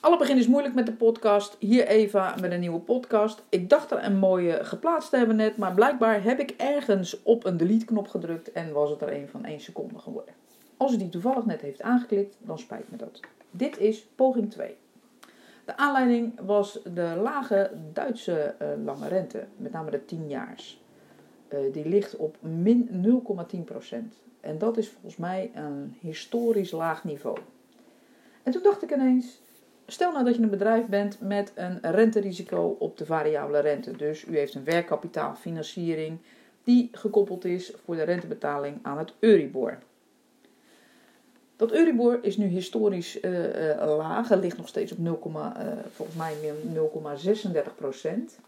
Alle begin is moeilijk met de podcast. Hier Eva met een nieuwe podcast. Ik dacht er een mooie geplaatst te hebben net, maar blijkbaar heb ik ergens op een delete knop gedrukt en was het er een van 1 seconde geworden. Als u die toevallig net heeft aangeklikt, dan spijt me dat. Dit is poging 2. De aanleiding was de lage Duitse uh, lange rente, met name de 10 jaars. Uh, die ligt op min 0,10%. En dat is volgens mij een historisch laag niveau. En toen dacht ik ineens, stel nou dat je een bedrijf bent met een renterisico op de variabele rente. Dus u heeft een werkkapitaalfinanciering die gekoppeld is voor de rentebetaling aan het Euribor. Dat Euribor is nu historisch uh, laag. Het ligt nog steeds op 0, uh, volgens mij 0,36 procent.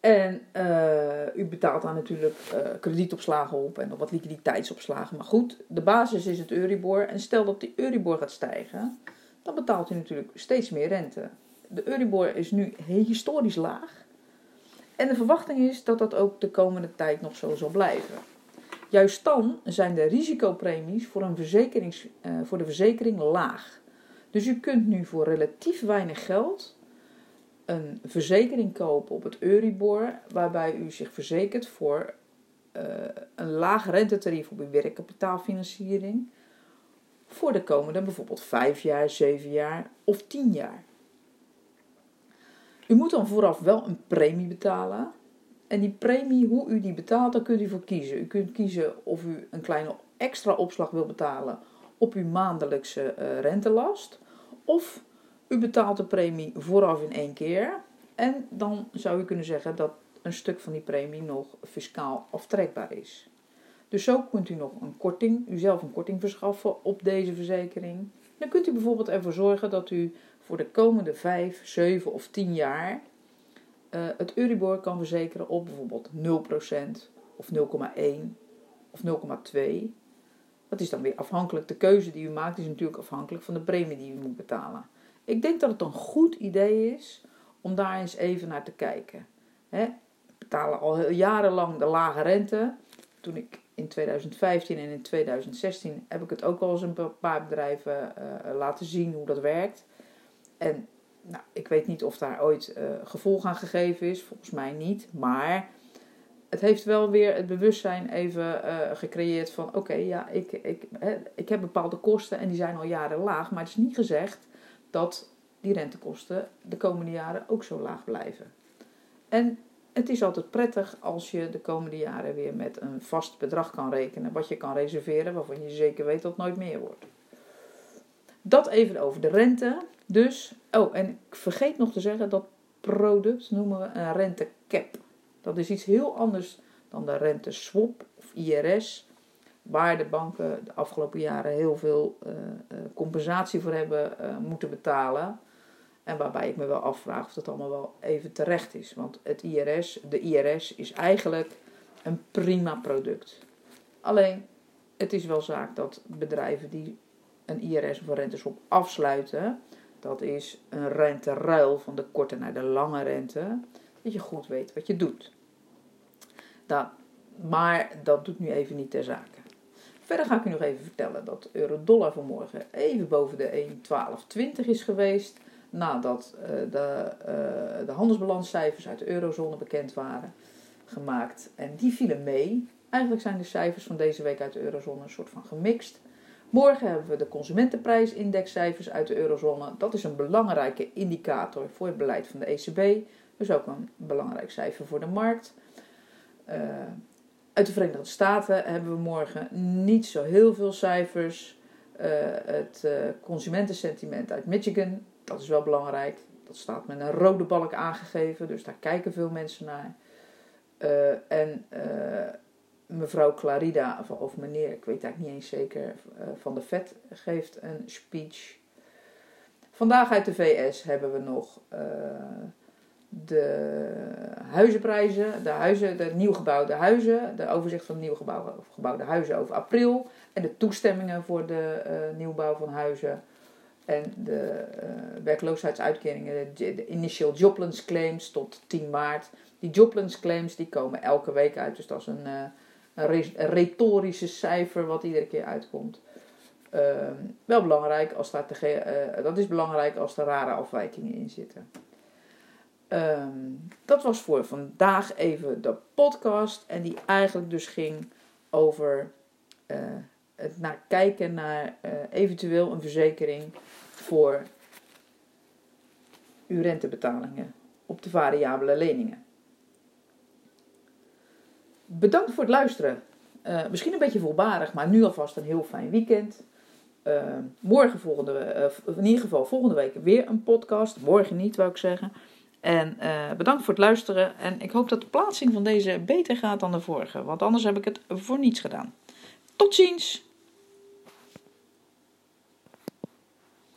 En u betaalt daar natuurlijk kredietopslagen op en nog wat liquiditeitsopslagen. Maar goed, de basis is het Euribor. En stel dat die Euribor gaat stijgen, dan betaalt u natuurlijk steeds meer rente. De Euribor is nu historisch laag. En de verwachting is dat dat ook de komende tijd nog zo zal blijven. Juist dan zijn de risicopremies voor, een verzekerings, uh, voor de verzekering laag. Dus u kunt nu voor relatief weinig geld een verzekering kopen op het Euribor, waarbij u zich verzekert voor uh, een laag rentetarief op uw werkkapitaalfinanciering voor de komende bijvoorbeeld 5 jaar, 7 jaar of 10 jaar. U moet dan vooraf wel een premie betalen. En die premie, hoe u die betaalt, daar kunt u voor kiezen. U kunt kiezen of u een kleine extra opslag wil betalen op uw maandelijkse uh, rentelast. Of u betaalt de premie vooraf in één keer. En dan zou u kunnen zeggen dat een stuk van die premie nog fiscaal aftrekbaar is. Dus zo kunt u nog een korting, u zelf een korting verschaffen op deze verzekering. Dan kunt u bijvoorbeeld ervoor zorgen dat u voor de komende 5, 7 of 10 jaar uh, het Euribor kan verzekeren op bijvoorbeeld 0% of 0,1 of 0,2. Dat is dan weer afhankelijk. De keuze die u maakt is natuurlijk afhankelijk van de premie die u moet betalen. Ik denk dat het een goed idee is om daar eens even naar te kijken. He, betalen al jarenlang de lage rente. Toen ik in 2015 en in 2016 heb ik het ook wel eens een paar bedrijven uh, laten zien hoe dat werkt. En nou, ik weet niet of daar ooit uh, gevolg aan gegeven is, volgens mij niet. Maar het heeft wel weer het bewustzijn even uh, gecreëerd van: oké, ja, ik, ik, ik heb bepaalde kosten en die zijn al jaren laag. Maar het is niet gezegd dat die rentekosten de komende jaren ook zo laag blijven. En het is altijd prettig als je de komende jaren weer met een vast bedrag kan rekenen, wat je kan reserveren, waarvan je zeker weet dat het nooit meer wordt. Dat even over de rente. Dus, oh, en ik vergeet nog te zeggen dat product noemen we een rentecap. Dat is iets heel anders dan de renteswap of IRS, waar de banken de afgelopen jaren heel veel uh, compensatie voor hebben uh, moeten betalen. En waarbij ik me wel afvraag of dat allemaal wel even terecht is. Want het IRS, de IRS is eigenlijk een prima product. Alleen, het is wel zaak dat bedrijven die een IRS of een renteswap afsluiten, dat is een renteruil van de korte naar de lange rente, dat je goed weet wat je doet. Dat, maar dat doet nu even niet ter zake. Verder ga ik u nog even vertellen dat euro-dollar vanmorgen even boven de 1,1220 is geweest nadat uh, de, uh, de handelsbalanscijfers uit de eurozone bekend waren gemaakt. En die vielen mee. Eigenlijk zijn de cijfers van deze week uit de eurozone een soort van gemixt. Morgen hebben we de consumentenprijsindexcijfers uit de eurozone. Dat is een belangrijke indicator voor het beleid van de ECB. Dus ook een belangrijk cijfer voor de markt. Uh, uit de Verenigde Staten hebben we morgen niet zo heel veel cijfers. het consumentensentiment uit Michigan dat is wel belangrijk. Dat staat met een rode balk aangegeven, dus daar kijken veel mensen naar. Uh, en uh, mevrouw Clarida, of meneer, ik weet eigenlijk niet eens zeker, uh, van de VET geeft een speech. Vandaag uit de VS hebben we nog de huizenprijzen, de, huizen, de nieuwgebouwde huizen, de overzicht van de nieuwgebouwde huizen over april en de toestemmingen voor de nieuwbouw van huizen en de uh, werkloosheidsuitkeringen, de, initial jobless claims tot 10 maart. Die jobless claims die komen elke week uit. Dus dat is een, uh, een, re retorische cijfer wat iedere keer uitkomt. Ehm, wel belangrijk als daar te, uh, dat is belangrijk als er rare afwijkingen in zitten. Ehm, dat was voor vandaag even de podcast. En die eigenlijk dus ging over het naar kijken naar uh, eventueel een verzekering voor uw rentebetalingen op de variabele leningen. Bedankt voor het luisteren. Uh, misschien een beetje volbarig, maar nu alvast een heel fijn weekend. Uh, morgen volgende, uh, in ieder geval volgende week weer een podcast. Morgen niet, wou ik zeggen. En bedankt voor het luisteren. En ik hoop dat de plaatsing van deze beter gaat dan de vorige. Want anders heb ik het voor niets gedaan. Tot ziens!